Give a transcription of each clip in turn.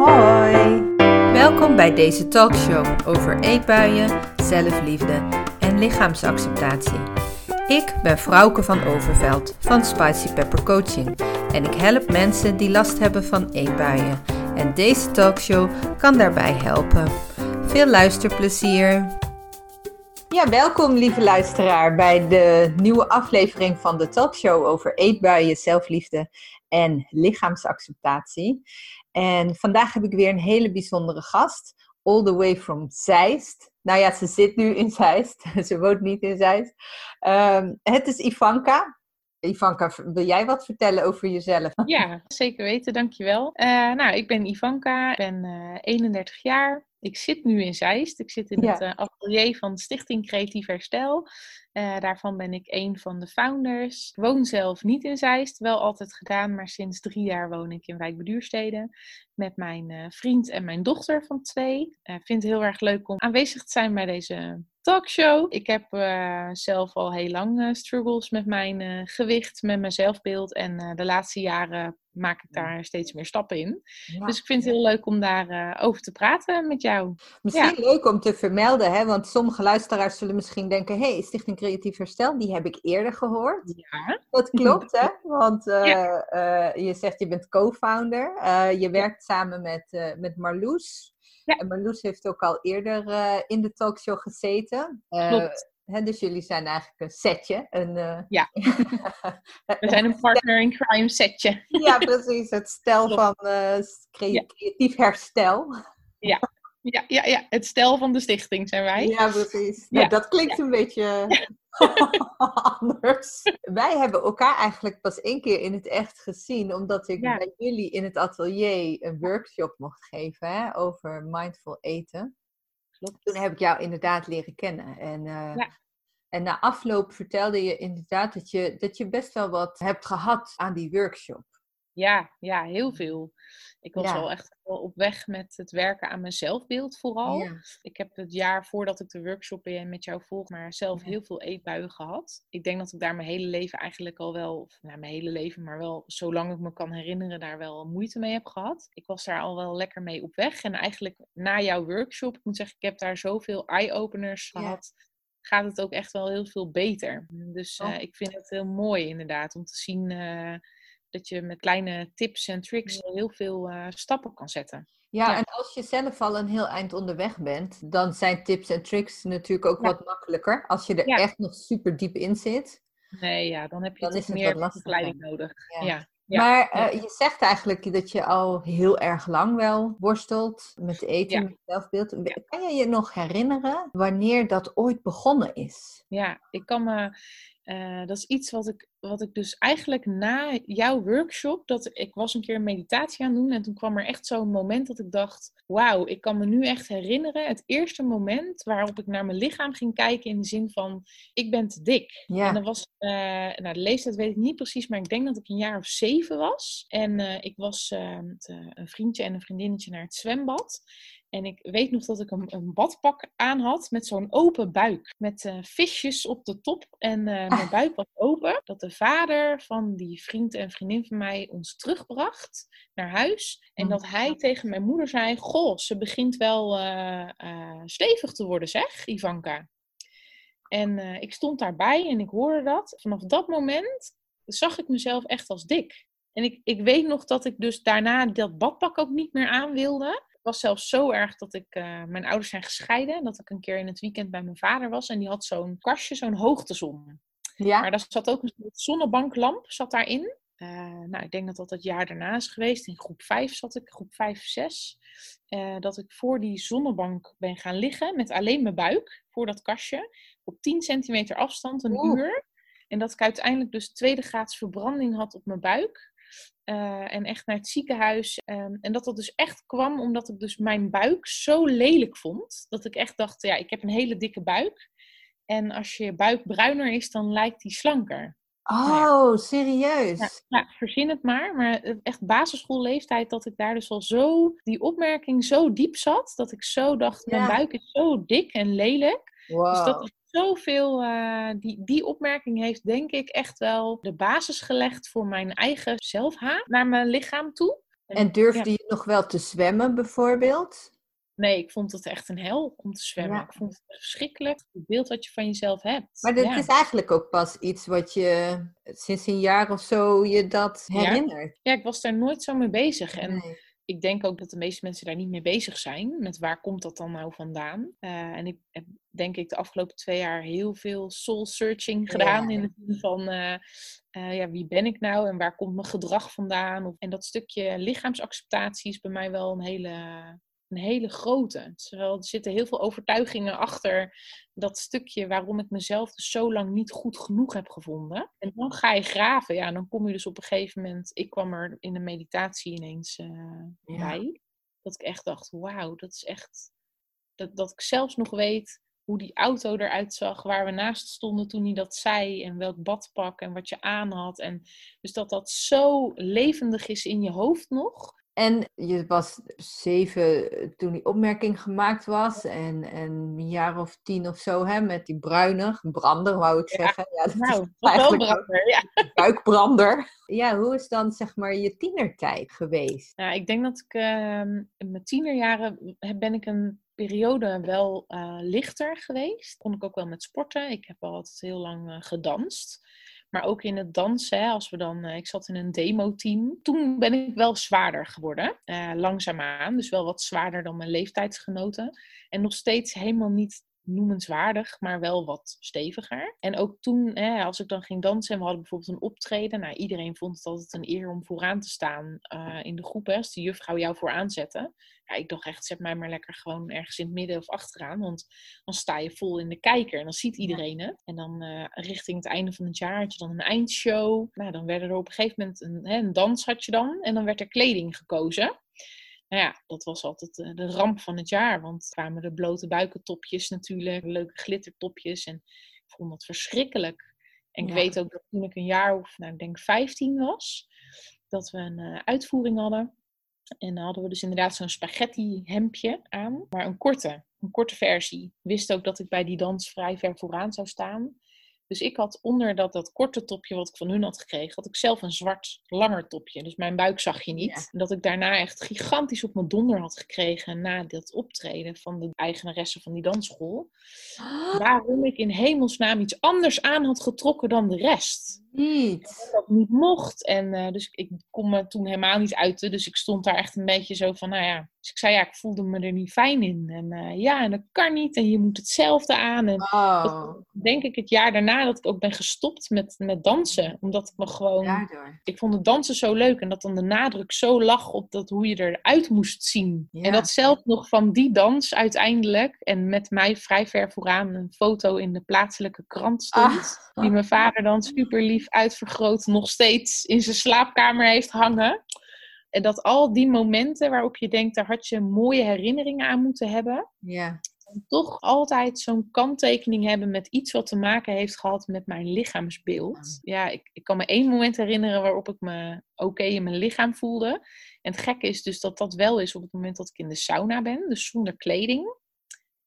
Hoi! Welkom bij deze talkshow over eetbuien, zelfliefde en lichaamsacceptatie. Ik ben Frauke van Overveld van Spicy Pepper Coaching en ik help mensen die last hebben van eetbuien. En deze talkshow kan daarbij helpen. Veel luisterplezier! Ja, welkom lieve luisteraar bij de nieuwe aflevering van de talkshow over eetbuien, zelfliefde en lichaamsacceptatie. En vandaag heb ik weer een hele bijzondere gast, all the way from Zeist. Nou ja, ze zit nu in Zeist, ze woont niet in Zeist. Um, het is Ivanka. Ivanka, wil jij wat vertellen over jezelf? Ja, zeker weten, dankjewel. Uh, nou, ik ben Ivanka, ik ben uh, 31 jaar. Ik zit nu in Zeist. Ik zit in ja. het uh, atelier van Stichting Creatief Herstel. Uh, daarvan ben ik een van de founders. Ik woon zelf niet in Zeist, wel altijd gedaan, maar sinds drie jaar woon ik in Wijk Beduurstede met mijn uh, vriend en mijn dochter van twee. Ik vind het heel erg leuk om aanwezig te zijn bij deze talkshow. Ik heb uh, zelf al heel lang uh, struggles met mijn uh, gewicht, met mijn zelfbeeld. En de laatste jaren maak ik daar steeds meer stappen in. Ja. Dus ik vind het heel leuk om daarover over te praten met jou. Misschien ja. leuk om te vermelden, hè? want sommige luisteraars zullen misschien denken... hé, hey, Stichting Creatief Herstel, die heb ik eerder gehoord. Ja. Dat klopt, hè? Want ja. je zegt je bent co-founder. je werkt samen met, met Marloes. Ja. En Marloes heeft ook al eerder uh, in de talkshow gezeten. Uh, hè, dus jullie zijn eigenlijk een setje. Een, uh... Ja, we zijn een partner in crime setje. ja, precies. Het stel Klopt. van creatief ja. herstel. Ja. Ja, ja, ja, het stel van de stichting zijn wij. Ja, precies. Nou, dat klinkt een beetje anders. Wij hebben elkaar eigenlijk pas één keer in het echt gezien, omdat ik ja. bij jullie in het atelier een workshop mocht geven hè, over mindful eten. Klopt. Toen heb ik jou inderdaad leren kennen. En, uh, ja. en na afloop vertelde je inderdaad dat je, dat je best wel wat hebt gehad aan die workshop. Ja, ja, heel veel. Ik was ja. al echt wel op weg met het werken aan mijn zelfbeeld vooral. Ja. Ik heb het jaar voordat ik de workshop met jou volg, maar zelf heel veel eetbuien gehad. Ik denk dat ik daar mijn hele leven eigenlijk al wel, of nou, mijn hele leven, maar wel zolang ik me kan herinneren, daar wel moeite mee heb gehad. Ik was daar al wel lekker mee op weg. En eigenlijk na jouw workshop, ik moet zeggen, ik heb daar zoveel eye-openers gehad. Gaat het ook echt wel heel veel beter. Dus uh, oh. ik vind het heel mooi inderdaad om te zien uh, dat je met kleine tips en tricks heel veel uh, stappen kan zetten. Ja, ja, en als je zelf al een heel eind onderweg bent, dan zijn tips en tricks natuurlijk ook ja. wat makkelijker. Als je er ja. echt nog super diep in zit. Nee, ja, dan heb je dan is het meer begeleiding nodig. Ja. Maar uh, je zegt eigenlijk dat je al heel erg lang wel worstelt met eten, met zelfbeeld. Kan je je nog herinneren wanneer dat ooit begonnen is? Ja, ik kan me uh, dat is iets wat ik, wat ik dus eigenlijk na jouw workshop, dat ik was een keer een meditatie aan het doen en toen kwam er echt zo'n moment dat ik dacht, wauw, ik kan me nu echt herinneren het eerste moment waarop ik naar mijn lichaam ging kijken in de zin van, ik ben te dik. Ja. En dat was, uh, nou de leeftijd weet ik niet precies, maar ik denk dat ik een jaar of zeven was. En uh, ik was met een vriendje en een vriendinnetje naar het zwembad. En ik weet nog dat ik een, een badpak aan had met zo'n open buik. Met uh, visjes op de top. En uh, mijn ah. buik was open. Dat de vader van die vriend en vriendin van mij ons terugbracht naar huis. En dat hij tegen mijn moeder zei: Goh, ze begint wel uh, stevig te worden, zeg, Ivanka. En ik stond daarbij en ik hoorde dat. Vanaf dat moment zag ik mezelf echt als dik. En ik, ik weet nog dat ik dus daarna dat badpak ook niet meer aan wilde was zelfs zo erg dat ik, uh, mijn ouders zijn gescheiden. Dat ik een keer in het weekend bij mijn vader was. En die had zo'n kastje, zo'n hoogtezon. Ja. Maar daar zat ook een zonnebanklamp zat daarin. Uh, nou, ik denk dat dat het jaar daarna is geweest. In groep 5 zat ik, groep 5, 6. Uh, dat ik voor die zonnebank ben gaan liggen met alleen mijn buik voor dat kastje. Op 10 centimeter afstand, een Oeh. uur. En dat ik uiteindelijk dus tweede graads verbranding had op mijn buik. Uh, en echt naar het ziekenhuis. Um, en dat dat dus echt kwam omdat ik dus mijn buik zo lelijk vond. Dat ik echt dacht, ja, ik heb een hele dikke buik. En als je buik bruiner is, dan lijkt die slanker. Oh, nou ja. serieus? Ja, verzin het maar. Maar echt basisschoolleeftijd dat ik daar dus al zo, die opmerking zo diep zat. Dat ik zo dacht, mijn buik is zo dik en lelijk. Wow. Dus dat zoveel, uh, die, die opmerking heeft denk ik echt wel de basis gelegd voor mijn eigen zelfhaat naar mijn lichaam toe. En durfde je nog wel te zwemmen bijvoorbeeld? Nee, ik vond het echt een hel om te zwemmen. Ik vond het verschrikkelijk, het beeld wat je van jezelf hebt. Maar dit is eigenlijk ook pas iets wat je sinds een jaar of zo je dat herinnert. Ja, ik was daar nooit zo mee bezig. En ik denk ook dat de meeste mensen daar niet mee bezig zijn. Met waar komt dat dan nou vandaan? Uh, en ik heb denk ik de afgelopen twee jaar heel veel soul searching gedaan. In de zin van uh, uh, ja, wie ben ik nou en waar komt mijn gedrag vandaan? En dat stukje lichaamsacceptatie is bij mij wel een hele een hele grote. Terwijl er zitten heel veel overtuigingen achter dat stukje waarom ik mezelf dus zo lang niet goed genoeg heb gevonden. En dan ga je graven. Ja, dan kom je dus op een gegeven moment. Ik kwam er in de meditatie ineens uh, bij. Dat ik echt dacht: wauw, dat is echt. Dat, dat ik zelfs nog weet hoe die auto eruit zag, waar we naast stonden toen hij dat zei, en welk badpak en wat je aan had. En dus dat dat zo levendig is in je hoofd nog. En je was zeven eh, toen die opmerking gemaakt was. En, en een jaar of tien of zo, hè, met die bruine brander, wou ik zeggen. Ja, dat nou, is eigenlijk brander, ja. Buikbrander. Ja, hoe is dan zeg maar je tienertijd geweest? Nou, ik denk dat ik uh, in mijn tienerjaren ben ik een periode wel uh, lichter geweest. Kon ik ook wel met sporten. Ik heb al altijd heel lang uh, gedanst. Maar ook in het dansen, als we dan, uh, ik zat in een demo-team. Toen ben ik wel zwaarder geworden, uh, langzaamaan. Dus wel wat zwaarder dan mijn leeftijdsgenoten. En nog steeds helemaal niet noemenswaardig, maar wel wat steviger. En ook toen, hè, als ik dan ging dansen en we hadden bijvoorbeeld een optreden. Nou, iedereen vond het altijd een eer om vooraan te staan uh, in de groep. Hè, als de juffrouw jou vooraan zette. Ja, ik dacht echt, zet mij maar lekker gewoon ergens in het midden of achteraan. Want dan sta je vol in de kijker en dan ziet iedereen het. En dan uh, richting het einde van het jaar had je dan een eindshow. Nou, dan werden er op een gegeven moment een, hè, een dans had je dan. En dan werd er kleding gekozen. Nou ja, dat was altijd eh, de ramp van het jaar. Want kwamen de blote buikentopjes natuurlijk, leuke glittertopjes. En ik vond dat verschrikkelijk. En ik weet ook dat toen ik een jaar of, nou, ik denk 15 was, dat we een uh, uitvoering hadden. En dan hadden we dus inderdaad zo'n spaghetti hemdje aan, maar een korte, een korte versie. Ik wist ook dat ik bij die dans vrij ver vooraan zou staan. Dus ik had onder dat, dat korte topje wat ik van hun had gekregen, had ik zelf een zwart langer topje. Dus mijn buik zag je niet. Dat ik daarna echt gigantisch op mijn donder had gekregen na dat optreden van de eigenaresse van die dansschool. Waarom ik in hemelsnaam iets anders aan had getrokken dan de rest. Niet. Dat dat niet mocht. En uh, dus ik kon me toen helemaal niet uiten. Dus ik stond daar echt een beetje zo van, nou ja. Dus ik zei, ja, ik voelde me er niet fijn in. En uh, ja, en dat kan niet. En je moet hetzelfde aan. En oh. dat, denk ik het jaar daarna dat ik ook ben gestopt met, met dansen. Omdat ik me gewoon... Daardoor. Ik vond het dansen zo leuk. En dat dan de nadruk zo lag op dat, hoe je eruit moest zien. Ja. En dat zelf nog van die dans uiteindelijk. En met mij vrij ver vooraan een foto in de plaatselijke krant stond. Ah. Die mijn vader dan super lief uitvergroot nog steeds in zijn slaapkamer heeft hangen. En dat al die momenten waarop je denkt, daar had je mooie herinneringen aan moeten hebben. Ja. Toch altijd zo'n kanttekening hebben met iets wat te maken heeft gehad met mijn lichaamsbeeld. Ja, ik, ik kan me één moment herinneren waarop ik me oké in mijn lichaam voelde. En het gekke is dus dat dat wel is op het moment dat ik in de sauna ben, dus zonder kleding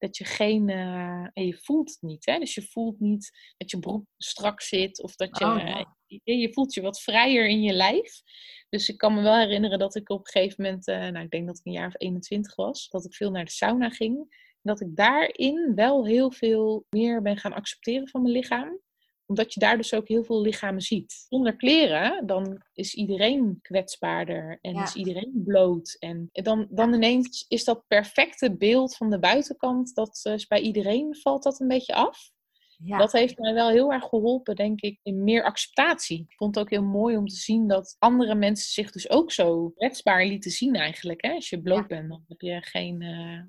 dat je geen. Uh, en je voelt het niet, hè? Dus je voelt niet dat je broek strak zit of dat je. Oh, je, je, voelt je wat vrijer in je lijf. Dus ik kan me wel herinneren dat ik op een gegeven moment, uh, nou, ik denk dat ik een jaar of 21 was, dat ik veel naar de sauna ging. Dat ik daarin wel heel veel meer ben gaan accepteren van mijn lichaam omdat je daar dus ook heel veel lichamen ziet. Zonder kleren, dan is iedereen kwetsbaarder en Ja. is iedereen bloot. En dan, dan ineens is dat perfecte beeld van de buitenkant, dat eh, is bij iedereen valt dat een beetje af. Ja. Dat heeft mij wel heel erg geholpen, denk ik, in meer acceptatie. Ik vond het ook heel mooi om te zien dat andere mensen zich dus ook zo kwetsbaar lieten zien eigenlijk. Hè? Als je bloot bent, dan heb je geen, eh,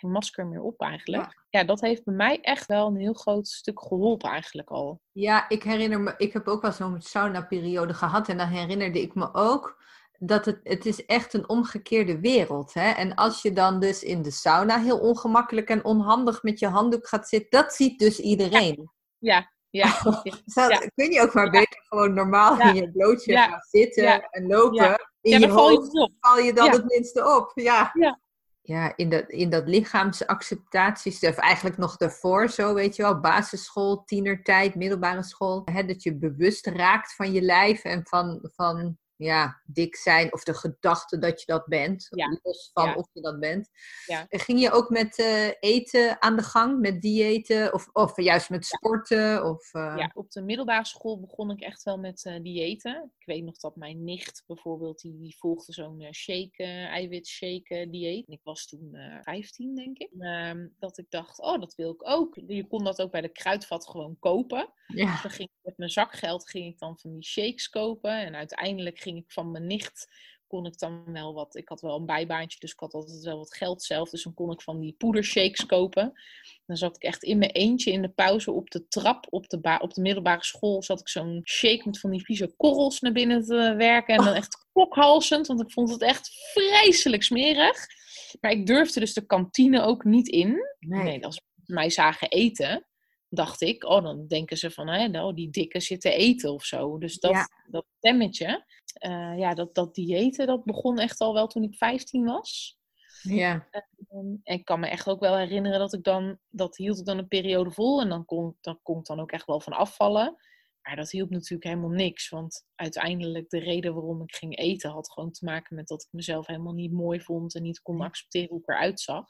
geen masker meer op eigenlijk. Ja. Dat heeft bij mij echt wel een heel groot stuk geholpen eigenlijk al. Ja, ik herinner me, ik heb ook wel zo'n sauna-periode gehad en dan herinnerde ik me ook dat het, het is echt een omgekeerde wereld. Hè? En als je dan dus in de sauna heel ongemakkelijk en onhandig met je handdoek gaat zitten, dat ziet dus iedereen. Ja, ja. Zou, Ja. Kun je ook maar beter gewoon normaal Ja. in je blootje gaan zitten en lopen? Ja. In je dan val je hoofd op. val je dan het minste op. Ja, Ja. in, dat, in dat lichaamsacceptatie, of eigenlijk nog daarvoor zo, weet je wel, basisschool, tienertijd, middelbare school, hè, dat je bewust raakt van je lijf en van, van ja, dik zijn of de gedachte dat je dat bent, Ja. los van Ja. of je dat bent. Ja. Ging je ook met eh, eten aan de gang, met diëten of, of juist met sporten? Of, eh, Ja, op de middelbare school begon ik echt wel met eh diëten. Ik weet nog dat mijn nicht bijvoorbeeld, die, die volgde zo'n shake, eiwitshake dieet. En ik was toen eh 15, denk ik. Ehm, dat ik dacht, oh, dat wil ik ook. Je kon dat ook bij de kruidvat gewoon kopen. ja. Dus dan ging ik met mijn zakgeld ging ik dan van die shakes kopen. En uiteindelijk ging ik van mijn nicht, kon ik dan wel wat... Ik had wel een bijbaantje, dus ik had altijd wel wat geld zelf. Dus dan kon ik van die poedershakes kopen. Dan zat ik echt in mijn eentje in de pauze op de trap op de, op de middelbare school. Zat ik zo'n shake met van die vieze korrels naar binnen te werken. En dan echt kokhalsend, want ik vond het echt vreselijk smerig. Maar ik durfde dus de kantine ook niet in. Nee. Nee, als ze mij zagen eten, dacht ik, oh, dan denken ze van, hè, nou, die dikke zitten eten of zo. Dus dat, Ja. dat stemmetje, eh, ja, dat, dat diëten, dat begon echt al wel toen ik 15 was. ja. En ik kan me echt ook wel herinneren dat ik dan, dat hield ik dan een periode vol en dan kon, dan kon ik dan ook echt wel van afvallen. Maar dat hielp natuurlijk helemaal niks, want uiteindelijk de reden waarom ik ging eten had gewoon te maken met dat ik mezelf helemaal niet mooi vond en niet kon accepteren hoe ik eruit zag.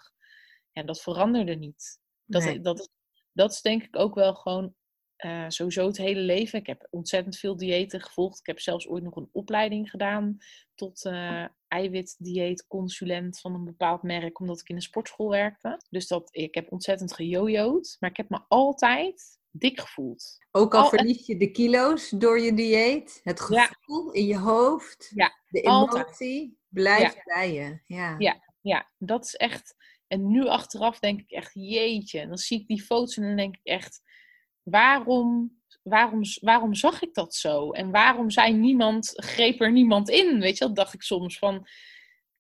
En dat veranderde niet. Dat, Nee. dat, dat is denk ik ook wel gewoon eh, sowieso het hele leven. Ik heb ontzettend veel diëten gevolgd. Ik heb zelfs ooit nog een opleiding gedaan tot eh eiwitdieetconsulent van een bepaald merk, omdat ik in een sportschool werkte. Dus dat, ik heb ontzettend gejojoed, maar ik heb me altijd dik gevoeld. Ook al Al- verlies je de kilo's door je dieet, het Ja. gevoel in je hoofd, Ja, de altijd. emotie blijft bij je. Ja. Ja. Ja, dat is echt. En nu achteraf denk ik echt, jeetje. En dan zie ik die foto's en dan denk ik echt, waarom, waarom, waarom zag ik dat zo? En waarom zei niemand, greep er niemand in? Weet je, dat dacht ik soms van,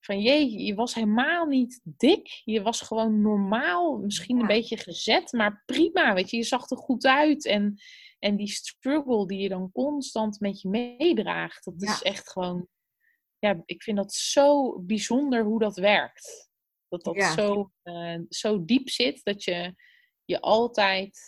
van jee, je was helemaal niet dik. Je was gewoon normaal, misschien Ja. een beetje gezet, maar prima. Weet je, je zag er goed uit. En, en die struggle die je dan constant met je meedraagt, dat is echt gewoon ja, ik vind dat zo bijzonder hoe dat werkt. Dat dat Ja. zo, eh, zo diep zit dat je je altijd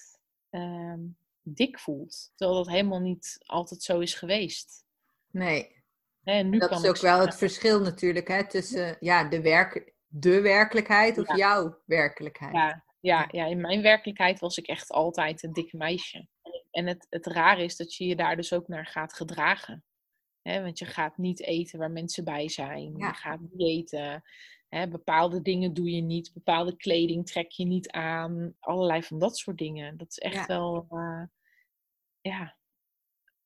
ehm, dik voelt. Terwijl dat helemaal niet altijd zo is geweest. Nee, en nu dat kan is ook wel het verschil natuurlijk hè, tussen ja, de, werk, de werkelijkheid of Ja. jouw werkelijkheid. Ja, ja, ja, in mijn werkelijkheid was ik echt altijd een dik meisje. En het, het rare is dat je je daar dus ook naar gaat gedragen. Hè, want je gaat niet eten waar mensen bij zijn. Ja. Je gaat niet eten. Hè, bepaalde dingen doe je niet. Bepaalde kleding trek je niet aan. Allerlei van dat soort dingen. Dat is echt Ja. wel... eh, ja.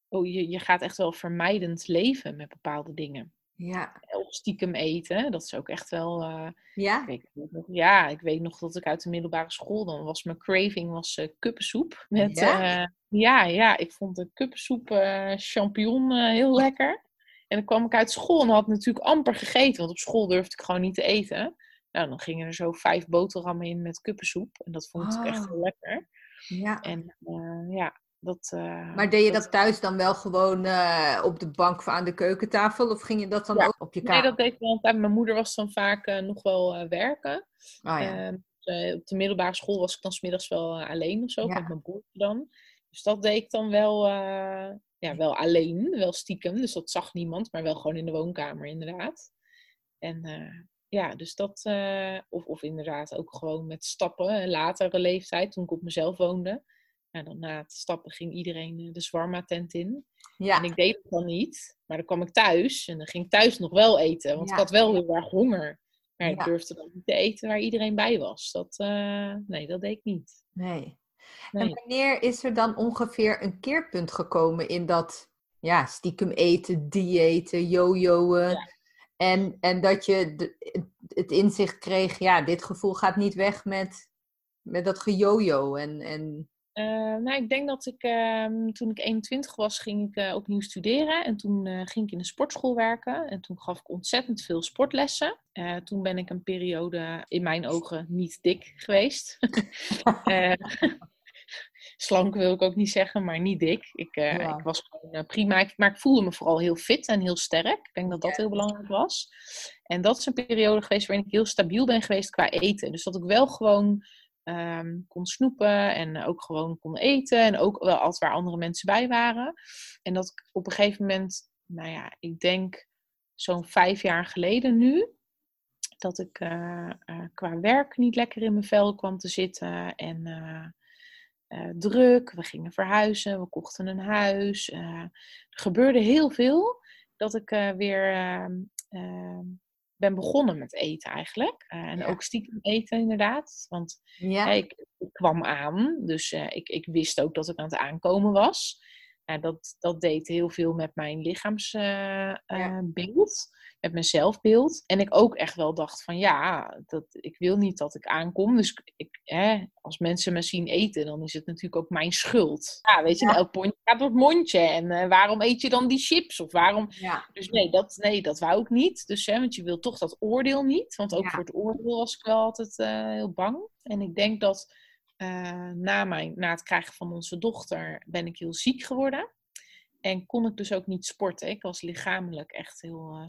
Oh, je, je gaat echt wel vermijdend leven met bepaalde dingen. Ja. Of stiekem eten. Dat is ook echt wel... eh, Ja? ik weet nog, ja, ik weet nog dat ik uit de middelbare school dan was. Mijn craving was eh kuppensoep. Met, Ja? ja? ja, ja, ik vond de kuppensoep eh champignon eh, heel lekker. En dan kwam ik uit school en had natuurlijk amper gegeten. Want op school durfde ik gewoon niet te eten. Nou, dan gingen er zo vijf boterhammen in met kuppensoep. En dat vond ik echt Oh. heel lekker. ja. En eh, ja, dat... eh, Maar deed je dat thuis dan wel gewoon eh, op de bank of aan de keukentafel? Of ging je dat dan Ja. ook op je Nee, kamer? dat deed ik wel. Mijn moeder was dan vaak nog wel werken. Oh, ja. Ehm, eh, op de middelbare school was ik dan smiddags wel alleen of zo, Ja. met mijn broertje dan. Dus dat deed ik dan wel, ja, wel alleen, wel stiekem. Dus dat zag niemand, maar wel gewoon in de woonkamer inderdaad. En eh, ja, dus dat, eh, of, of inderdaad ook gewoon met stappen, latere leeftijd, toen ik op mezelf woonde. Ja, dan na het stappen ging iedereen eh, de zwarma tent in. ja. En ik deed het dan niet. Maar dan kwam ik thuis en dan ging ik thuis nog wel eten. Want Ja. ik had wel heel erg honger. Maar ik durfde dan niet te eten waar iedereen bij was. Dat, nee, dat deed ik niet. Nee. En Nee. wanneer is er dan ongeveer een keerpunt gekomen in dat ja, stiekem eten, diëten, jojoen? Ja. En, en dat je de- het- inzicht kreeg, ja, dit gevoel gaat niet weg met, met dat gejojo. En, en Eh, nou, ik denk dat ik ehm, toen ik 21 was, ging ik eh, opnieuw studeren. En toen eh, ging ik in een sportschool werken. En toen gaf ik ontzettend veel sportlessen. Toen ben ik een periode in mijn ogen niet dik geweest. Slank wil ik ook niet zeggen, maar niet dik. Ik, eh, ik was gewoon eh, prima. Ik- maar ik voelde me vooral heel fit en heel sterk. Ik denk dat dat Ja. heel belangrijk was. En dat is een periode geweest waarin ik heel stabiel ben geweest qua eten. Dus dat ik wel gewoon ehm, kon snoepen en ook gewoon kon eten. En ook wel altijd waar andere mensen bij waren. En dat ik op een gegeven moment nou ja, ik denk zo'n vijf jaar geleden nu, dat ik eh, qua werk niet lekker in mijn vel kwam te zitten en uh, druk. We gingen verhuizen, we kochten een huis. er gebeurde heel veel dat ik weer ehm, ehm, ben begonnen met eten eigenlijk. en ook stiekem eten inderdaad. Want ja. ik, ik, kwam aan, dus ik, ik wist ook dat ik aan het aankomen was. Nou, dat, dat deed heel veel met mijn lichaamsbeeld, met mijn zelfbeeld. En ik ook echt wel dacht van ja, dat, ik wil niet dat ik aankom. Dus ik, hè, als mensen me zien eten, dan is het natuurlijk ook mijn schuld. Ja, weet je, ja. elk pondje gaat door het mondje. En uh, waarom eet je dan die chips? Of waarom... Ja. Dus nee dat, nee, dat wou ik niet. Dus, hè, want je wil toch dat oordeel niet. Want ook voor het oordeel was ik wel altijd uh, heel bang. En ik denk dat uh, na, mijn, na het krijgen van onze dochter ben ik heel ziek geworden. En kon ik dus ook niet sporten. Ik was lichamelijk echt heel uh,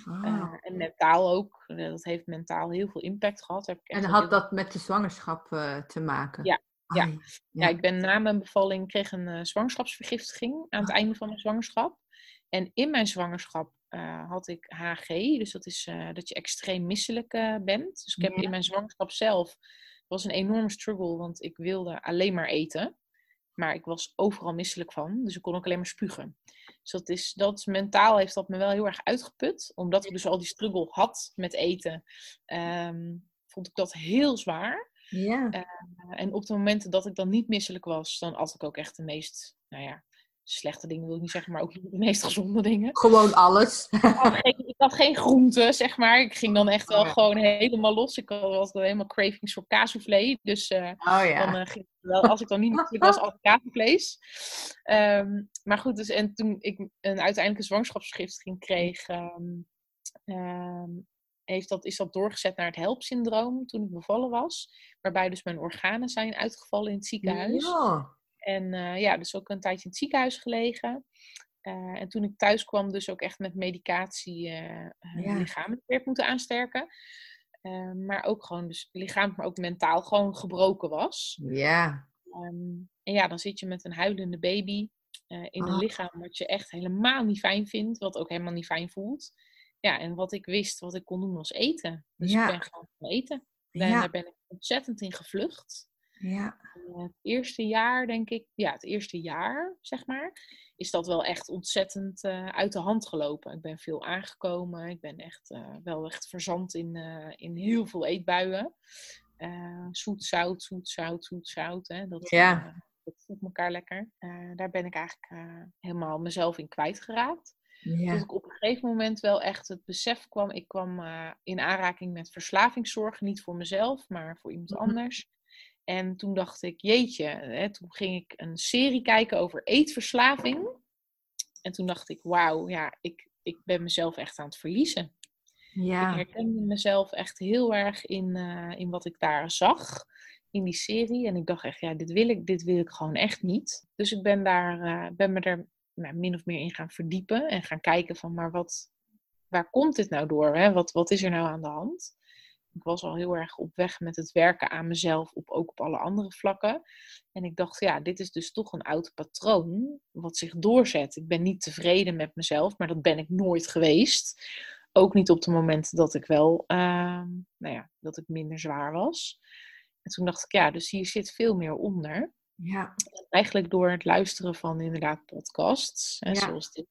zwak. Uh, en mentaal ook. dat heeft mentaal heel veel impact gehad. Heb ik en had dat met de zwangerschap te maken? Ja. Ja. ja. ja. ik ben na mijn bevalling kreeg een zwangerschapsvergiftiging aan het ah. einde van mijn zwangerschap. En in mijn zwangerschap had ik HG, dus dat is dat je extreem misselijk bent. Dus ik heb in mijn zwangerschap zelf was een enorme struggle, want ik wilde alleen maar eten. Maar ik was overal misselijk van, dus ik kon ook alleen maar spugen. Dus dat is, dat mentaal heeft dat me wel heel erg uitgeput. Omdat ik dus al die struggle had met eten, ehm, vond ik dat heel zwaar. Ja. Uh, en op de momenten dat ik dan niet misselijk was, dan at ik ook echt de meest, nou ja, slechte dingen wil ik niet zeggen, maar ook de meest gezonde dingen. Gewoon alles. Ik had geen, ik had geen groenten, zeg maar. Ik ging dan echt wel oh gewoon helemaal los. Ik had altijd helemaal cravings voor kaasvlees. Dus uh, oh, ja. dan uh, ging wel, als ik dan niet ik was kaasvlees. Um, maar goed, dus en toen ik een uiteindelijke zwangerschapsvergiftiging kreeg, um, um, heeft dat, is dat doorgezet naar het HELP-syndroom toen ik bevallen was. Waarbij dus mijn organen zijn uitgevallen in het ziekenhuis. Ja. En uh, ja, dus ook een tijdje in het ziekenhuis gelegen. Uh, en toen ik thuis kwam, dus ook echt met medicatie uh, ja. lichamelijk weer moeten aansterken. maar ook gewoon, dus lichamelijk, maar ook mentaal gewoon gebroken was. Ja. Um, en ja, dan zit je met een huilende baby in een oh. lichaam wat je echt helemaal niet fijn vindt, wat ook helemaal niet fijn voelt. Ja, en wat ik wist, wat ik kon doen, was eten. Dus ja. ik ben gewoon gaan eten. En ja. daar ben ik ontzettend in gevlucht. Ja. het eerste jaar, denk ik, ja, het eerste jaar, zeg maar, is dat wel echt ontzettend uh, uit de hand gelopen. Ik ben veel aangekomen. Ik ben echt uh, wel echt verzand in, in heel veel eetbuien. Zoet, zout, zoet, zout, zoet, zout. Hè? Dat, ja. dat voelt elkaar lekker. daar ben ik eigenlijk helemaal mezelf in kwijtgeraakt. Ja. Ik op een gegeven moment wel echt het besef kwam. Ik kwam in aanraking met verslavingszorg. Niet voor mezelf, maar voor iemand mhm. anders. En toen dacht ik, jeetje, hè, toen ging ik een serie kijken over eetverslaving. En toen dacht ik, wauw, ja, ik, ik ben mezelf echt aan het verliezen. Ja. Ik herkende mezelf echt heel erg in, uh, in wat ik daar zag in die serie. En ik dacht echt, ja, dit wil ik, dit wil ik gewoon echt niet. Dus ik ben, daar, uh, ben me er nou, min of meer in gaan verdiepen en gaan kijken van, maar wat, waar komt dit nou door? Hè? Wat, wat is er nou aan de hand? ik was al heel erg op weg met het werken aan mezelf, op, ook op alle andere vlakken. En ik dacht, ja, dit is dus toch een oud patroon wat zich doorzet. Ik ben niet tevreden met mezelf, maar dat ben ik nooit geweest. Ook niet op de momenten dat ik wel, uh, nou ja, dat ik minder zwaar was. En toen dacht ik, ja, dus hier zit veel meer onder. Ja. Eigenlijk door het luisteren van inderdaad podcasts, hè, zoals dit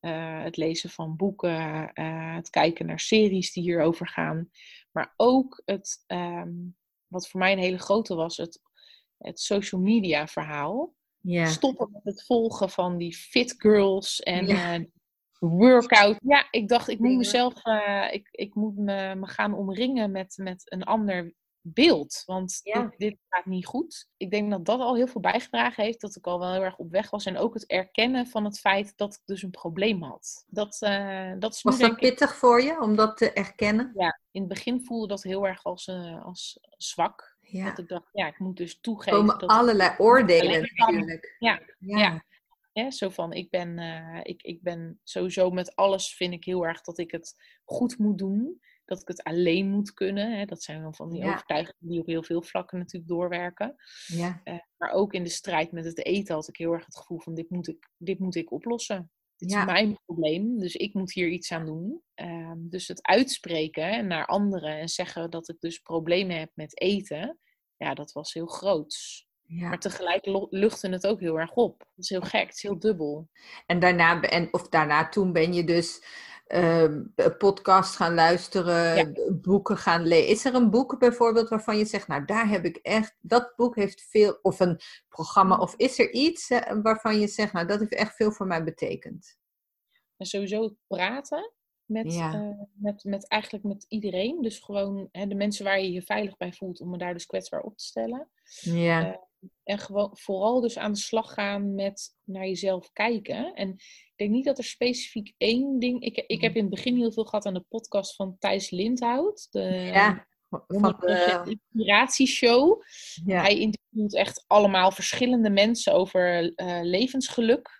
uh, het lezen van boeken, uh, het kijken naar series die hierover gaan. Maar ook het, um, wat voor mij een hele grote was, het, het social media verhaal. Ja. Stoppen met het volgen van die fit girls en ja. uh, workout. Ja, ik dacht, ik moet mezelf, ik, ik moet me, me gaan omringen met, met een ander beeld. Want dit, dit, gaat niet goed. Ik denk dat dat al heel veel bijgedragen heeft. Dat ik al wel heel erg op weg was. En ook het erkennen van het feit dat ik dus een probleem had. Dat, uh, dat is was dat pittig voor je om dat te erkennen? Ja, in het begin voelde dat heel erg als, uh, als zwak. Ja. Dat ik dacht, ja, ik moet dus toegeven. Er komen dat allerlei oordelen natuurlijk. Ja, ja. Ja. zo van, ik ben, uh, ik, ik ben sowieso met alles vind ik heel erg dat ik het goed moet doen dat ik het alleen moet kunnen. Hè. Dat zijn dan van die overtuigingen die op heel veel vlakken natuurlijk doorwerken. Ja. Uh, maar ook in de strijd met het eten had ik heel erg het gevoel van dit moet ik, dit moet ik oplossen. Het is mijn probleem, dus ik moet hier iets aan doen. Ehm, dus het uitspreken naar anderen en zeggen dat ik dus problemen heb met eten, ja, dat was heel groot. Ja. Maar tegelijk luchtte het ook heel erg op. Dat is heel gek, het is heel dubbel. En daarna, en, of daarna toen ben je dus uh, podcast gaan luisteren, boeken gaan lezen. Is er een boek bijvoorbeeld waarvan je zegt, nou daar heb ik echt, dat boek heeft veel, of een programma, of is er iets waarvan je zegt, nou dat heeft echt veel voor mij betekend? En sowieso praten met, uh, met, met eigenlijk met iedereen. Dus gewoon hè, de mensen waar je je veilig bij voelt, om me daar dus kwetsbaar op te stellen. Ja. En gewoon vooral dus aan de slag gaan met naar jezelf kijken. En ik denk niet dat er specifiek één ding. Ik, ik heb in het begin heel veel gehad aan de podcast van Thijs Lindhout. De, ja, van de inspiratieshow. Ja. Hij interviewt echt allemaal verschillende mensen over uh, levensgeluk.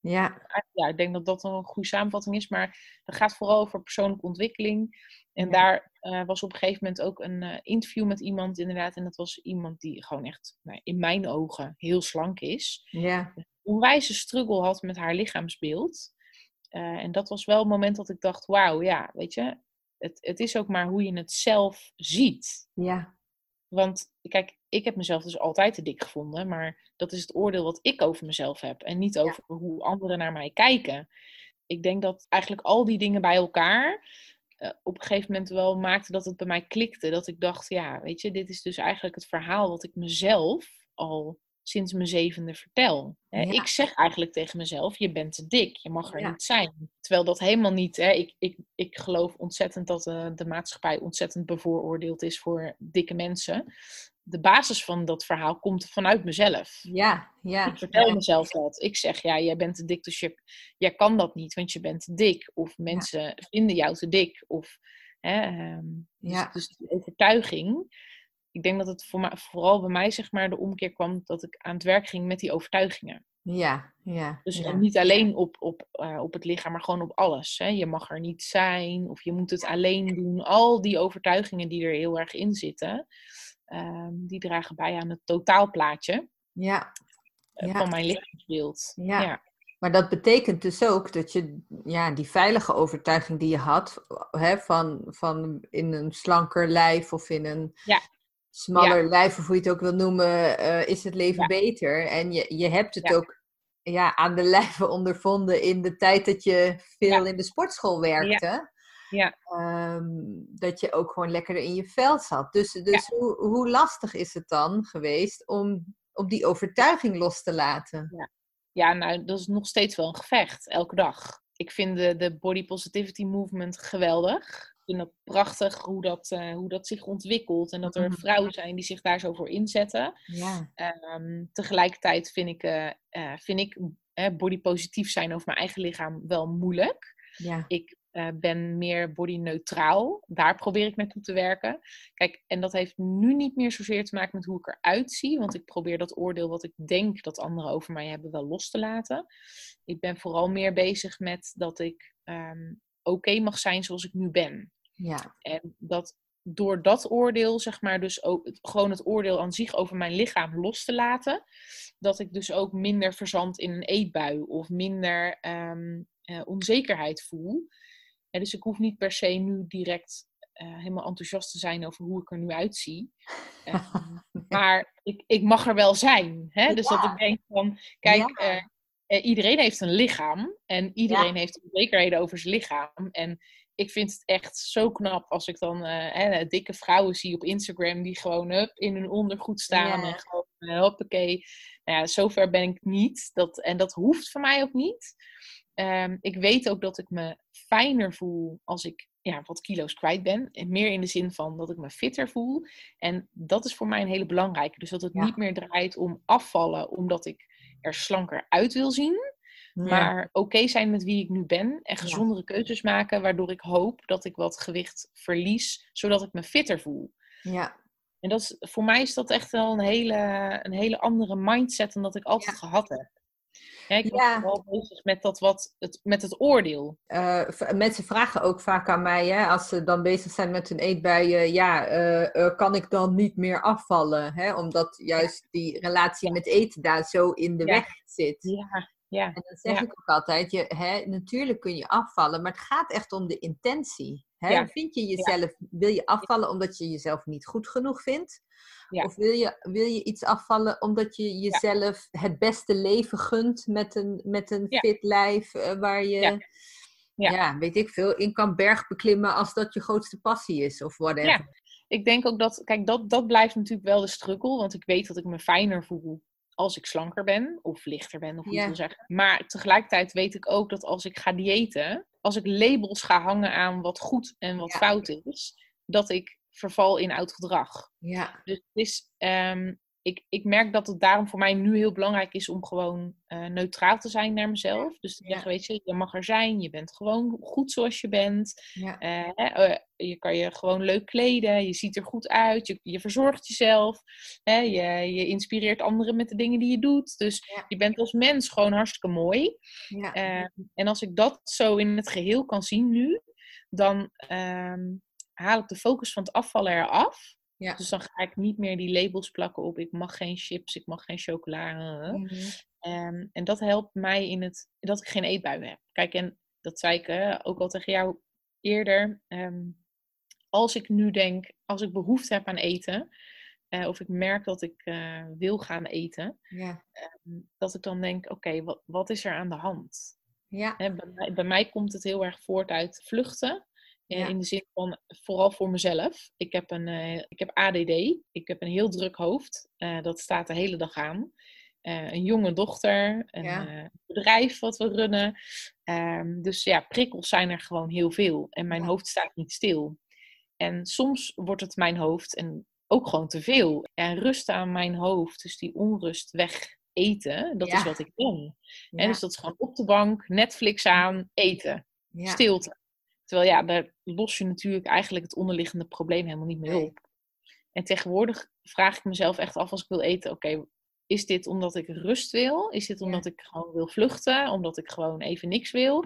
Ja. ja, ik denk dat dat een goede samenvatting is. Maar het gaat vooral over persoonlijke ontwikkeling. En daar uh, was op een gegeven moment ook een uh, interview met iemand, inderdaad. En dat was iemand die gewoon echt, nou, in mijn ogen, heel slank is. Ja. Een onwijze struggle had met haar lichaamsbeeld. Uh, en dat was wel het moment dat ik dacht, wauw, ja, weet je, het, het is ook maar hoe je het zelf ziet. Ja. Want kijk, ik heb mezelf dus altijd te dik gevonden, maar dat is het oordeel wat ik over mezelf heb en niet over hoe anderen naar mij kijken. Ik denk dat eigenlijk al die dingen bij elkaar uh, op een gegeven moment wel maakte dat het bij mij klikte. Dat ik dacht, ja, weet je, dit is dus eigenlijk het verhaal wat ik mezelf al sinds mijn zevende vertel. Ik zeg eigenlijk tegen mezelf, je bent te dik, je mag er niet zijn. Terwijl dat helemaal niet, hè. Ik, ik, ik geloof ontzettend dat uh, de maatschappij ontzettend bevooroordeeld is voor dikke mensen. De basis van dat verhaal komt vanuit mezelf. Ja, ja. Ik vertel ja. mezelf dat. Ik zeg, ja, jij bent te dik, dus je, jij kan dat niet, want je bent te dik. Of mensen vinden jou te dik. Of, hè, um, ja. dus, dus die overtuiging ik denk dat het voor mij, vooral bij mij zeg maar de omkeer kwam dat ik aan het werk ging met die overtuigingen. Ja, ja. Dus ja. niet alleen op, op, uh, op het lichaam, maar gewoon op alles. Hè. Je mag er niet zijn of je moet het alleen doen. Al die overtuigingen die er heel erg in zitten, um, die dragen bij aan het totaalplaatje ja. Uh, van mijn lichaamsbeeld. Ja. ja. Maar dat betekent dus ook dat je ja, die veilige overtuiging die je had, hè, van, van in een slanker lijf of in een ja smaller lijf, of hoe je het ook wil noemen, uh, is het leven beter. En je, je hebt het ook ja, aan de lijve ondervonden in de tijd dat je veel in de sportschool werkte. Ja. Um, dat je ook gewoon lekker in je vel zat. Dus, dus hoe, hoe lastig is het dan geweest om, om die overtuiging los te laten? Ja. ja, nou, dat is nog steeds wel een gevecht, elke dag. Ik vind de, de body positivity movement geweldig vind dat prachtig hoe dat, uh, hoe dat zich ontwikkelt. En dat er vrouwen zijn die zich daar zo voor inzetten. Ja. Um, tegelijkertijd vind ik, uh, uh, vind ik body positief zijn over mijn eigen lichaam wel moeilijk. Ja. Ik ben meer body neutraal. Daar probeer ik naartoe te werken. Kijk, en dat heeft nu niet meer zozeer te maken met hoe ik eruit zie. Want ik probeer dat oordeel wat ik denk dat anderen over mij hebben wel los te laten. Ik ben vooral meer bezig met dat ik um, oké okay mag zijn zoals ik nu ben. Ja. En dat door dat oordeel, zeg maar, dus ook gewoon het oordeel aan zich over mijn lichaam los te laten, dat ik dus ook minder verzand in een eetbui of minder um, uh, onzekerheid voel. Dus ik hoef niet per se nu direct uh, helemaal enthousiast te zijn over hoe ik er nu uitzie. Um, maar ik, ik mag er wel zijn. Hè? Dus ja. dat ik denk van, kijk, ja. uh, iedereen heeft een lichaam en iedereen heeft onzekerheden over zijn lichaam. En ik vind het echt zo knap als ik dan hè, dikke vrouwen zie op Instagram die gewoon in hun ondergoed staan en gewoon hoppakee. Nou ja, zover ben ik niet. Dat, en dat hoeft voor mij ook niet. Ehm, ik weet ook dat ik me fijner voel als ik ja, wat kilo's kwijt ben. En meer in de zin van dat ik me fitter voel. En dat is voor mij een hele belangrijke. Dus dat het Ja. niet meer draait om afvallen omdat ik er slanker uit wil zien. Maar oké zijn met wie ik nu ben en gezondere keuzes maken, waardoor ik hoop dat ik wat gewicht verlies, zodat ik me fitter voel. Ja. En dat is, voor mij is dat echt wel een hele, een hele andere mindset dan dat ik altijd gehad heb. Ja, ik ben Ja. vooral bezig met, dat wat, het, met het oordeel. Uh, v- mensen vragen ook vaak aan mij, hè, als ze dan bezig zijn met hun eetbuien, ja, uh, uh, kan ik dan niet meer afvallen? Hè? Omdat juist die relatie met eten daar zo in de Ja. weg zit. Ja, Ja. En dan zeg Ja. ik ook altijd, je, hè, natuurlijk kun je afvallen, maar het gaat echt om de intentie. Hè? Ja. Vind je jezelf, wil je afvallen omdat je jezelf niet goed genoeg vindt? Of wil je, wil je iets afvallen omdat je jezelf het beste leven gunt met een, met een fit lijf eh, waar je, Ja. weet ik veel, in kan bergbeklimmen als dat je grootste passie is of whatever. Ja. Ik denk ook dat, kijk, dat, dat blijft natuurlijk wel de struggle. Want ik weet dat ik me fijner voel als ik slanker ben. Of lichter ben, of hoe je wil zeggen. Maar tegelijkertijd weet ik ook dat als ik ga diëten. Als ik labels ga hangen aan wat goed en wat Ja. fout is. Dat ik verval in oud gedrag. Ja, Dus het is, ehm, ik, ik merk dat het daarom voor mij nu heel belangrijk is om gewoon eh, neutraal te zijn naar mezelf. Dus te Ja. zeggen, weet je, je mag er zijn, je bent gewoon goed zoals je bent. ja, Eh, eh, je kan je gewoon leuk kleden, je ziet er goed uit, je, je verzorgt jezelf, hè, je, je inspireert anderen met de dingen die je doet. Dus Ja. je bent als mens gewoon hartstikke mooi. ja. Eh, en als ik dat zo in het geheel kan zien nu, dan ehm, haal ik de focus van het afvallen eraf. Ja. Dus dan ga ik niet meer die labels plakken op ik mag geen chips, ik mag geen chocola. Mhm. Ehm, en dat helpt mij in het dat ik geen eetbui heb. Kijk, en dat zei ik ook al tegen jou eerder. ehm, als ik nu denk, als ik behoefte heb aan eten, eh, of ik merk dat ik eh, wil gaan eten, ja, ehm, dat ik dan denk, oké, wat, wat is er aan de hand? ja, Hè, bij, mij, bij mij komt het heel erg voort uit vluchten. Eh, Ja. In de zin van, vooral voor mezelf. Ik heb, een, eh, ik heb ADD. Ik heb een heel druk hoofd. Eh, dat staat de hele dag aan. Een jonge dochter. Een Ja. bedrijf wat we runnen. Ehm, dus ja, prikkels zijn er gewoon heel veel. En mijn Ja. hoofd staat niet stil. En soms wordt het mijn hoofd en ook gewoon te veel. En rust aan mijn hoofd, dus die onrust weg eten, dat is wat ik ja, En dus dat is gewoon op de bank, Netflix aan, eten, ja. stilte. Terwijl ja, daar los je natuurlijk eigenlijk het onderliggende probleem helemaal niet mee op. En tegenwoordig vraag ik mezelf echt af als ik wil eten, oké, is dit omdat ik rust wil? Is dit Ja. omdat ik gewoon wil vluchten? Omdat ik gewoon even niks wil?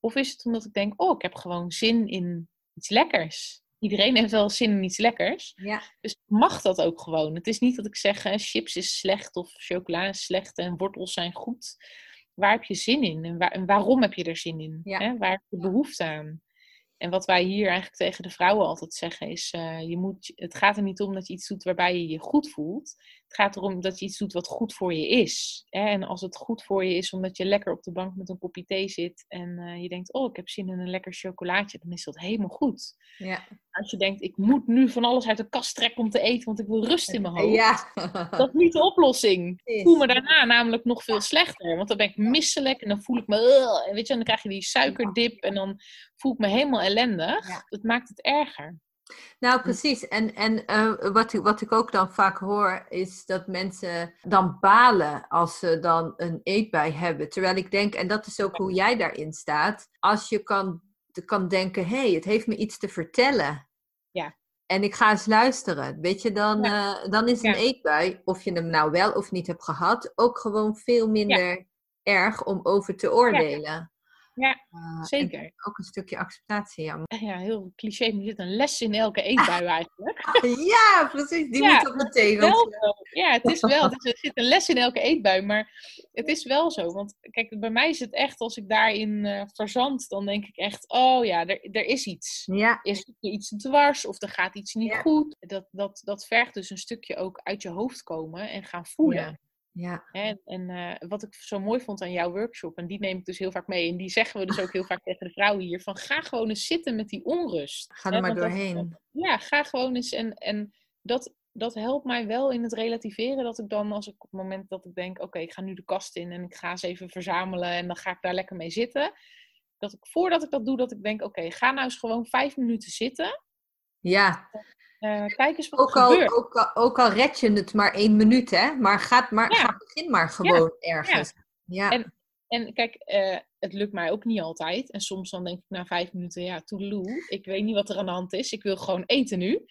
Of is het omdat ik denk, oh, ik heb gewoon zin in iets lekkers? Iedereen heeft wel zin in iets lekkers. ja. Dus mag dat ook gewoon. Het is niet dat ik zeg, hè, chips is slecht of chocola is slecht en wortels zijn goed. Waar heb je zin in en, waar- en waarom heb je er zin in? Ja. Hè? Waar heb je behoefte aan? En wat wij hier eigenlijk tegen de vrouwen altijd zeggen is, eh, je moet, het gaat er niet om dat je iets doet waarbij je je goed voelt. Het gaat erom dat je iets doet wat goed voor je is. Hè? En als het goed voor je is omdat je lekker op de bank met een kopje thee zit en eh, je denkt, oh ik heb zin in een lekker chocolaatje, dan is dat helemaal goed. ja. Als je denkt, ik moet nu van alles uit de kast trekken om te eten, want ik wil rust in mijn hoofd. Ja. Dat is niet de oplossing. Ik voel me daarna namelijk nog veel slechter. Want dan ben ik misselijk en dan voel ik me... En weet je, en dan krijg je die suikerdip en dan voel ik me helemaal ellendig. Ja. Dat maakt het erger. Nou, precies. En, en eh, wat, ik, wat ik ook dan vaak hoor, is dat mensen dan balen als ze dan een eetbui hebben. Terwijl ik denk, en dat is ook hoe jij daarin staat, als je kan, kan denken, hé, hey, het heeft me iets te vertellen. Ja. En ik ga eens luisteren. Weet je, dan, eh, dan is een Ja. eetbui, of je hem nou wel of niet hebt gehad, ook gewoon veel minder erg om over te oordelen. Ja, en Zeker. ook een stukje acceptatie, ja. Ja, heel cliché, maar er zit een les in elke eetbui eigenlijk. Ja, precies. Die Ja, moet op want- zo. Ja, het is wel. Het is- Er zit een les in elke eetbui. Maar het is wel zo. Want kijk, bij mij is het echt, als ik daarin eh verzand, dan denk ik echt, oh ja, er, er is iets. Ja, Is er iets dwars of er gaat iets niet Ja. goed? Dat, dat, dat vergt dus een stukje ook uit je hoofd komen en gaan voelen. Ja. Hè? En eh, wat ik zo mooi vond aan jouw workshop, en die neem ik dus heel vaak mee, en die zeggen we dus ook heel vaak tegen de vrouwen hier, van ga gewoon eens zitten met die onrust. Ga er maar dat- doorheen. ja, ga gewoon eens. En, en dat, dat helpt mij wel in het relativeren. Dat ik dan, als ik op het moment dat ik denk, oké, ik ga nu de kast in en ik ga eens even verzamelen en dan ga ik daar lekker mee zitten. Dat ik voordat ik dat doe, dat ik denk, oké, ga nou eens gewoon vijf minuten zitten. Ja, Eh, kijk eens wat ook er al, gebeurt. ook, al, ook al red je het maar één minuut, hè? Maar, gaat maar Ja. ga begin maar gewoon ergens. Ja, En- En kijk, eh, het lukt mij ook niet altijd. En soms dan denk ik na vijf minuten, ja, toedeloe. Ik weet niet wat er aan de hand is. Ik wil gewoon eten nu.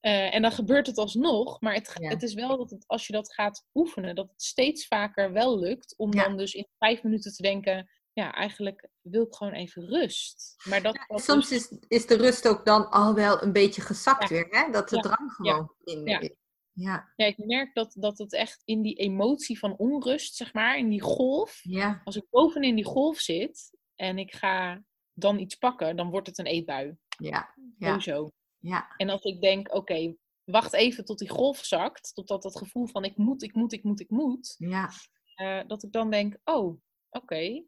Eh, en dan gebeurt het alsnog. Maar het, Ja. het is wel dat het, als je dat gaat oefenen, dat het steeds vaker wel lukt. Om Ja. dan dus in vijf minuten te denken, ja, eigenlijk wil ik gewoon even rust. Maar dat, Soms dus- is, is de rust ook dan al wel een beetje gezakt Ja. weer, hè? Dat de Ja. drang gewoon minder Ja. is. Ja. Ja, ik merk dat, dat het echt in die emotie van onrust, zeg maar, in die golf. Ja. Als ik bovenin die golf zit en ik ga dan iets pakken, dan wordt het een eetbui. Ja. Ja. Sowieso. Ja. En als ik denk, oké, wacht even tot die golf zakt, totdat dat gevoel van ik moet, ik moet, ik moet, ik moet, Ja. eh, dat ik dan denk, oh, oké.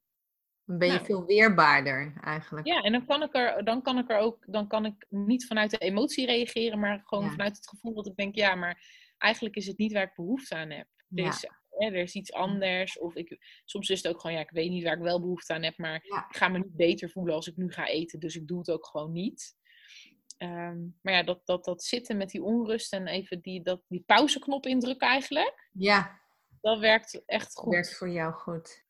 Dan ben je Nou. veel weerbaarder eigenlijk. Ja, en dan kan ik er, dan kan ik er ook, dan kan ik niet vanuit de emotie reageren, maar gewoon Ja. vanuit het gevoel dat ik denk, ja, maar eigenlijk is het niet waar ik behoefte aan heb. Er, Ja. is, hè, er is iets anders. Of ik, soms is het ook gewoon, ja, ik weet niet waar ik wel behoefte aan heb, maar Ja. ik ga me niet beter voelen als ik nu ga eten, dus ik doe het ook gewoon niet. Ehm, maar ja, dat, dat, dat zitten met die onrust en even die, dat, die pauzeknop indrukken eigenlijk, Ja, dat werkt echt goed. werkt voor jou goed.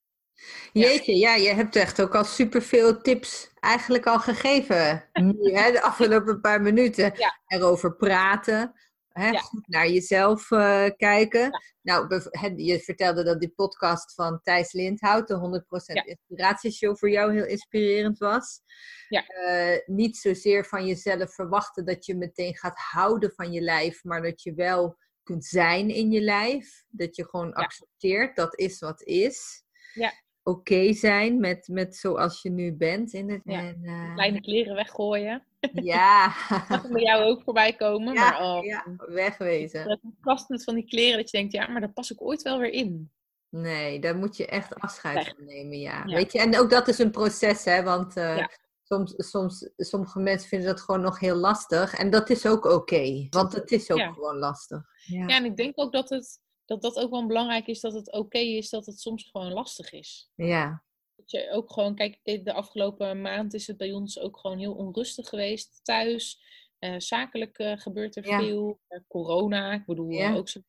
Jeetje, ja, je hebt echt ook al superveel tips eigenlijk al gegeven. Nu, hè, de afgelopen paar minuten. Ja. Erover praten. Hè, Ja. Goed naar jezelf eh, kijken. Ja. Nou, je vertelde dat die podcast van Thijs Lindhout, de 100% Ja. inspiratieshow, voor jou heel inspirerend was. Ja. Eh, niet zozeer van jezelf verwachten dat je meteen gaat houden van je lijf, maar dat je wel kunt zijn in je lijf. Dat je gewoon accepteert, dat is wat is. Ja. Oké zijn met, met zoals je nu bent. In het, Ja. en, eh, Kleine kleren weggooien. ja. Dat kan bij jou ook voorbij komen. Ja, maar oh, ja, wegwezen. dat kast met van die kleren dat je denkt, ja, maar daar pas ik ooit wel weer in. Nee, daar moet je echt afscheid van nemen, ja. Ja. Weet je, en ook dat is een proces, hè, want eh, Ja. soms, soms, sommige mensen vinden dat gewoon nog heel lastig. En dat is ook oké, want het is ook Ja. gewoon lastig. Ja. Ja, en ik denk ook dat het, dat, dat ook wel belangrijk is dat het oké is dat het soms gewoon lastig is. ja. Dat je ook gewoon, kijk, de afgelopen maand is het bij ons ook gewoon heel onrustig geweest thuis. Eh, zakelijk eh, gebeurt er Ja. veel. Eh, corona, ik bedoel Ja. ook zo.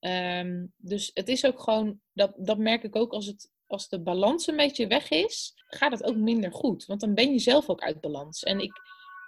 Ehm, dus het is ook gewoon, dat, dat merk ik ook als, het, als de balans een beetje weg is, gaat het ook minder goed. Want dan ben je zelf ook uit balans. En ik,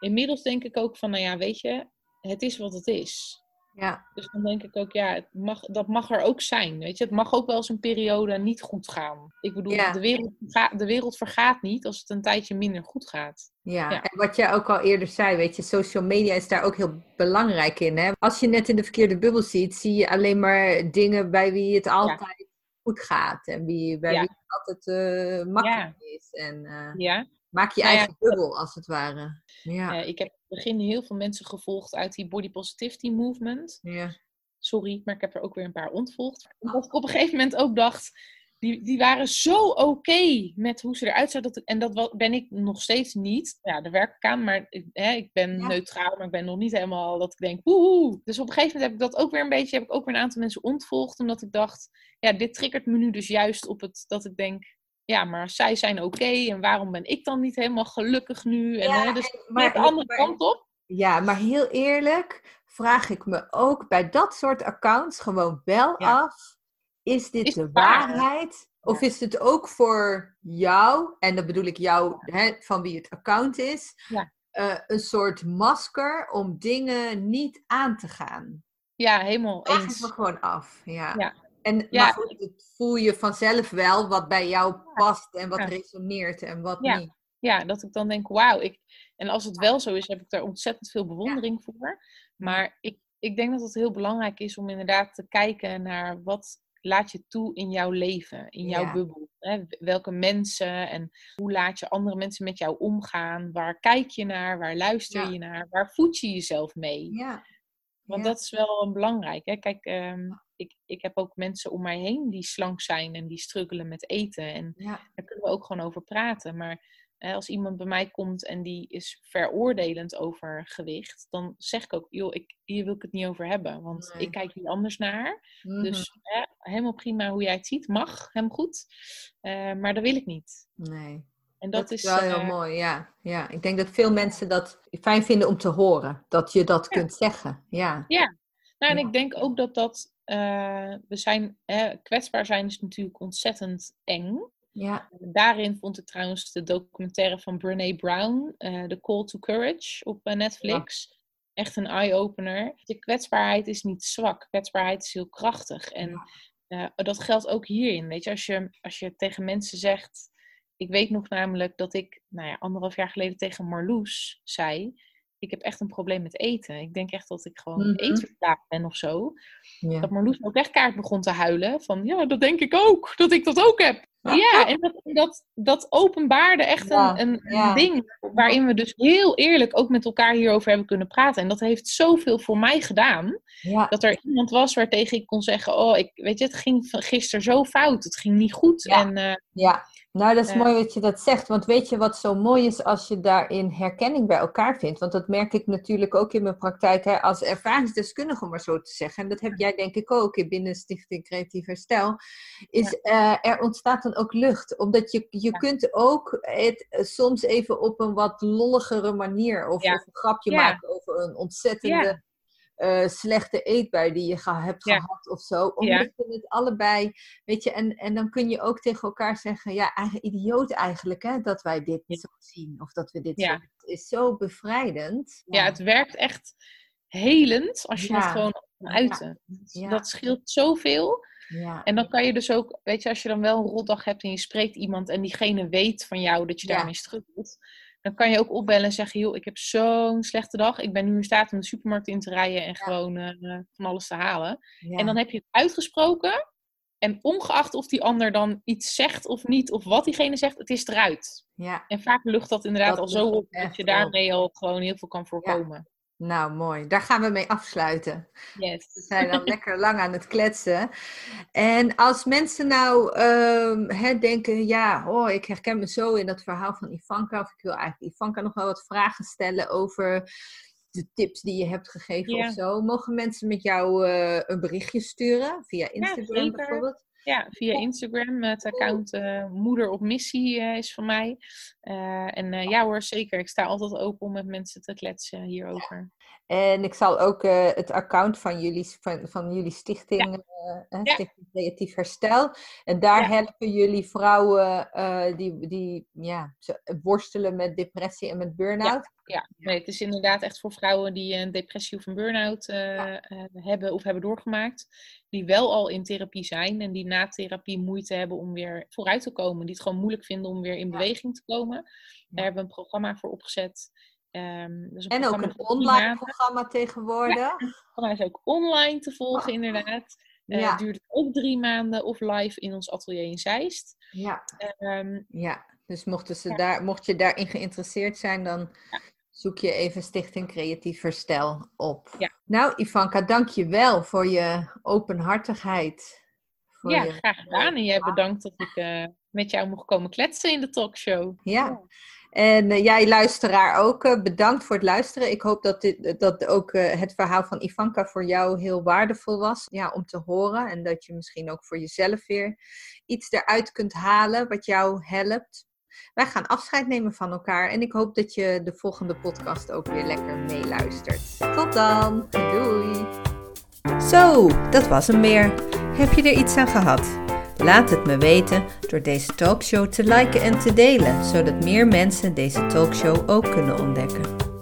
inmiddels denk ik ook van, nou ja, weet je, het is wat het is. Ja. Dus dan denk ik ook, ja, het mag, dat mag er ook zijn. Weet je, het mag ook wel eens een periode niet goed gaan. Ik bedoel, Ja. de, wereld de wereld vergaat niet als het een tijdje minder goed gaat. Ja, Ja. en wat jij ook al eerder zei, weet je, social media is daar ook heel belangrijk in. Hè? Als je net in de verkeerde bubbel ziet, zie je alleen maar dingen bij wie het altijd goed gaat. En wie, bij wie het altijd eh, makkelijk is. En eh, Ja, maak je Nou ja, eigen bubbel, als het ware. Ja, ik heb in het begin heel veel mensen gevolgd uit die body positivity movement. ja. Sorry, maar ik heb er ook weer een paar ontvolgd. Omdat ik op een gegeven moment ook dacht, die, die waren zo oké met hoe ze eruit zagen. Dat, en dat ben ik nog steeds niet. Ja, daar werk ik aan, maar ik, hè, ik ben Ja. neutraal, maar ik ben nog niet helemaal dat ik denk, woehoe. Dus op een gegeven moment heb ik dat ook weer een beetje, heb ik ook weer een aantal mensen ontvolgd. Omdat ik dacht, ja, dit triggert me nu dus juist op het, dat ik denk, ja, maar zij zijn oké. en waarom ben ik dan niet helemaal gelukkig nu? En, Ja, hè, dus en- maar, de andere maar- kant op. Ja, maar heel eerlijk vraag ik me ook bij dat soort accounts gewoon wel Ja. af. Is dit Is de het waar? waarheid? Of is het ook voor jou, en dan bedoel ik jou hè, van wie het account is, Ja. eh, een soort masker om dingen niet aan te gaan? Ja, helemaal Vraag ik eens. me gewoon af. Ja. Ja. En Ja. maar goed, het voel je vanzelf wel wat bij jou past en wat Ja. resoneert en wat Ja. niet. Ja, dat ik dan denk, wauw. Ik, en als het wel zo is, heb ik daar ontzettend veel bewondering voor. Maar ik, ik denk dat het heel belangrijk is om inderdaad te kijken naar wat laat je toe in jouw leven, in jouw bubbel. Hè? Welke mensen en hoe laat je andere mensen met jou omgaan? Waar kijk je naar? Waar luister je naar? Waar voed je jezelf mee? Ja. Want dat is wel belangrijk. Hè? Kijk, ehm, ik, ik heb ook mensen om mij heen die slank zijn en die struggelen met eten. En Ja. daar kunnen we ook gewoon over praten. Maar als iemand bij mij komt en die is veroordelend over gewicht, dan zeg ik ook, joh, ik, hier wil ik het niet over hebben. Want Nee. ik kijk hier anders naar. Mhm. Dus eh, helemaal prima hoe jij het ziet, mag, hem goed. Eh, maar dat wil ik niet. Nee. En Dat, dat, is wel heel eh, mooi, ja. ja. Ik denk dat veel mensen dat fijn vinden om te horen. Dat je dat Ja. kunt zeggen. Ja. Nou, en Ja. ik denk ook dat dat. eh, we zijn. eh, kwetsbaar zijn is natuurlijk ontzettend eng. Ja. Daarin vond ik trouwens de documentaire van Brene Brown, eh The Call to Courage, op eh, Netflix. Echt een eye-opener. Je kwetsbaarheid is niet zwak. Kwetsbaarheid is heel krachtig. En dat geldt ook hierin. Weet je, als je, als je tegen mensen zegt. Ik weet nog namelijk dat ik, nou ja, anderhalf jaar geleden tegen Marloes zei. Ik heb echt een probleem met eten. Ik denk echt dat ik gewoon Mhm. eetverslaafd ben of zo. Ja. Dat Marloes ook echt kaart begon te huilen. Van, ja, dat denk ik ook. Dat ik dat ook heb. Ja, en dat, dat, dat openbaarde echt Ja, een, een, ding waarin we dus heel eerlijk ook met elkaar hierover hebben kunnen praten. En dat heeft zoveel voor mij gedaan. Dat er iemand was waartegen ik kon zeggen, oh, ik, weet je, het ging gisteren zo fout. Het ging niet goed. En eh, Ja, nou dat is mooi dat je dat zegt. Want weet je wat zo mooi is als je daarin herkenning bij elkaar vindt? Want dat merk ik natuurlijk ook in mijn praktijk hè, als ervaringsdeskundige, om maar zo te zeggen. En dat heb jij denk ik ook in binnen Stichting Creatief Herstel. Is eh, er ontstaat dan ook lucht. Omdat je, je Ja. kunt ook het eh, soms even op een wat lolligere manier of, Ja. of een grapje maken over een ontzettende eh, slechte eetbui die je ge- hebt Ja. gehad of zo. Omdat je het allebei, weet je, en, en dan kun je ook tegen elkaar zeggen, ja, eigen idioot eigenlijk, hè, dat wij dit zo zien of dat we dit zo. Het is zo bevrijdend. ja, het werkt echt helend als je het gewoon kan uiten. Dat scheelt zoveel. ja. En dan kan je dus ook, weet je, als je dan wel een rotdag hebt en je spreekt iemand en diegene weet van jou dat je daarmee struggelt, dan kan je ook opbellen en zeggen, joh, ik heb zo'n slechte dag. Ik ben nu in staat om de supermarkt in te rijden en gewoon eh, van alles te halen. ja. En dan heb je het uitgesproken. En ongeacht of die ander dan iets zegt of niet, of wat diegene zegt, het is eruit. ja. En vaak lucht dat inderdaad Dat al zo op dat je op. daarmee al gewoon heel veel kan voorkomen. Nou, mooi. Daar gaan we mee afsluiten. Yes. We zijn al lekker lang aan het kletsen. En als mensen nou ehm, hè, denken, ja, oh, ik herken me zo in dat verhaal van Ivanka, of ik wil eigenlijk Ivanka nog wel wat vragen stellen over de tips die je hebt gegeven of zo. Mogen mensen met jou eh, een berichtje sturen via Instagram bijvoorbeeld? Ja, via Instagram. Het account eh, Moeder op Missie eh, is van mij. Eh, en ja hoor, zeker. Ik sta altijd open om met mensen te kletsen hierover. En ik zal ook eh, het account van jullie, van, van jullie stichting, eh, eh, Ja. Stichting Creatief Herstel. En daar Ja. helpen jullie vrouwen die, die ja, worstelen met depressie en met burn-out. Ja, nee, het is inderdaad echt voor vrouwen die een depressie of een burn-out hebben of hebben doorgemaakt. Die wel al in therapie zijn en die na therapie moeite hebben om weer vooruit te komen. Die het gewoon moeilijk vinden om weer in beweging te komen. Daar hebben we een programma voor opgezet. Ehm, een En ook een online programma tegenwoordig. Het programma is ook online te volgen, inderdaad. Eh Ja. duurt ook drie maanden of live in ons atelier in Zeist. Ja, Ehm, ja. Dus mochten ze Ja. daar, mocht je daarin geïnteresseerd zijn, dan Ja. zoek je even Stichting Creatief Herstel op. Ja. Nou, Ivanka, dank je wel voor je openhartigheid. Voor ja, je- graag gedaan. En jij bedankt dat ik eh, met jou mocht komen kletsen in de talkshow. Ja. En eh, jij luisteraar ook, eh, bedankt voor het luisteren. Ik hoop dat, dit, dat ook eh, het verhaal van Ivanka voor jou heel waardevol was ja, om te horen. En dat je misschien ook voor jezelf weer iets eruit kunt halen wat jou helpt. Wij gaan afscheid nemen van elkaar en ik hoop dat je de volgende podcast ook weer lekker meeluistert. Tot dan, doei! Zo, dat was hem weer. Heb je er iets aan gehad? Laat het me weten door deze talkshow te liken en te delen, zodat meer mensen deze talkshow ook kunnen ontdekken.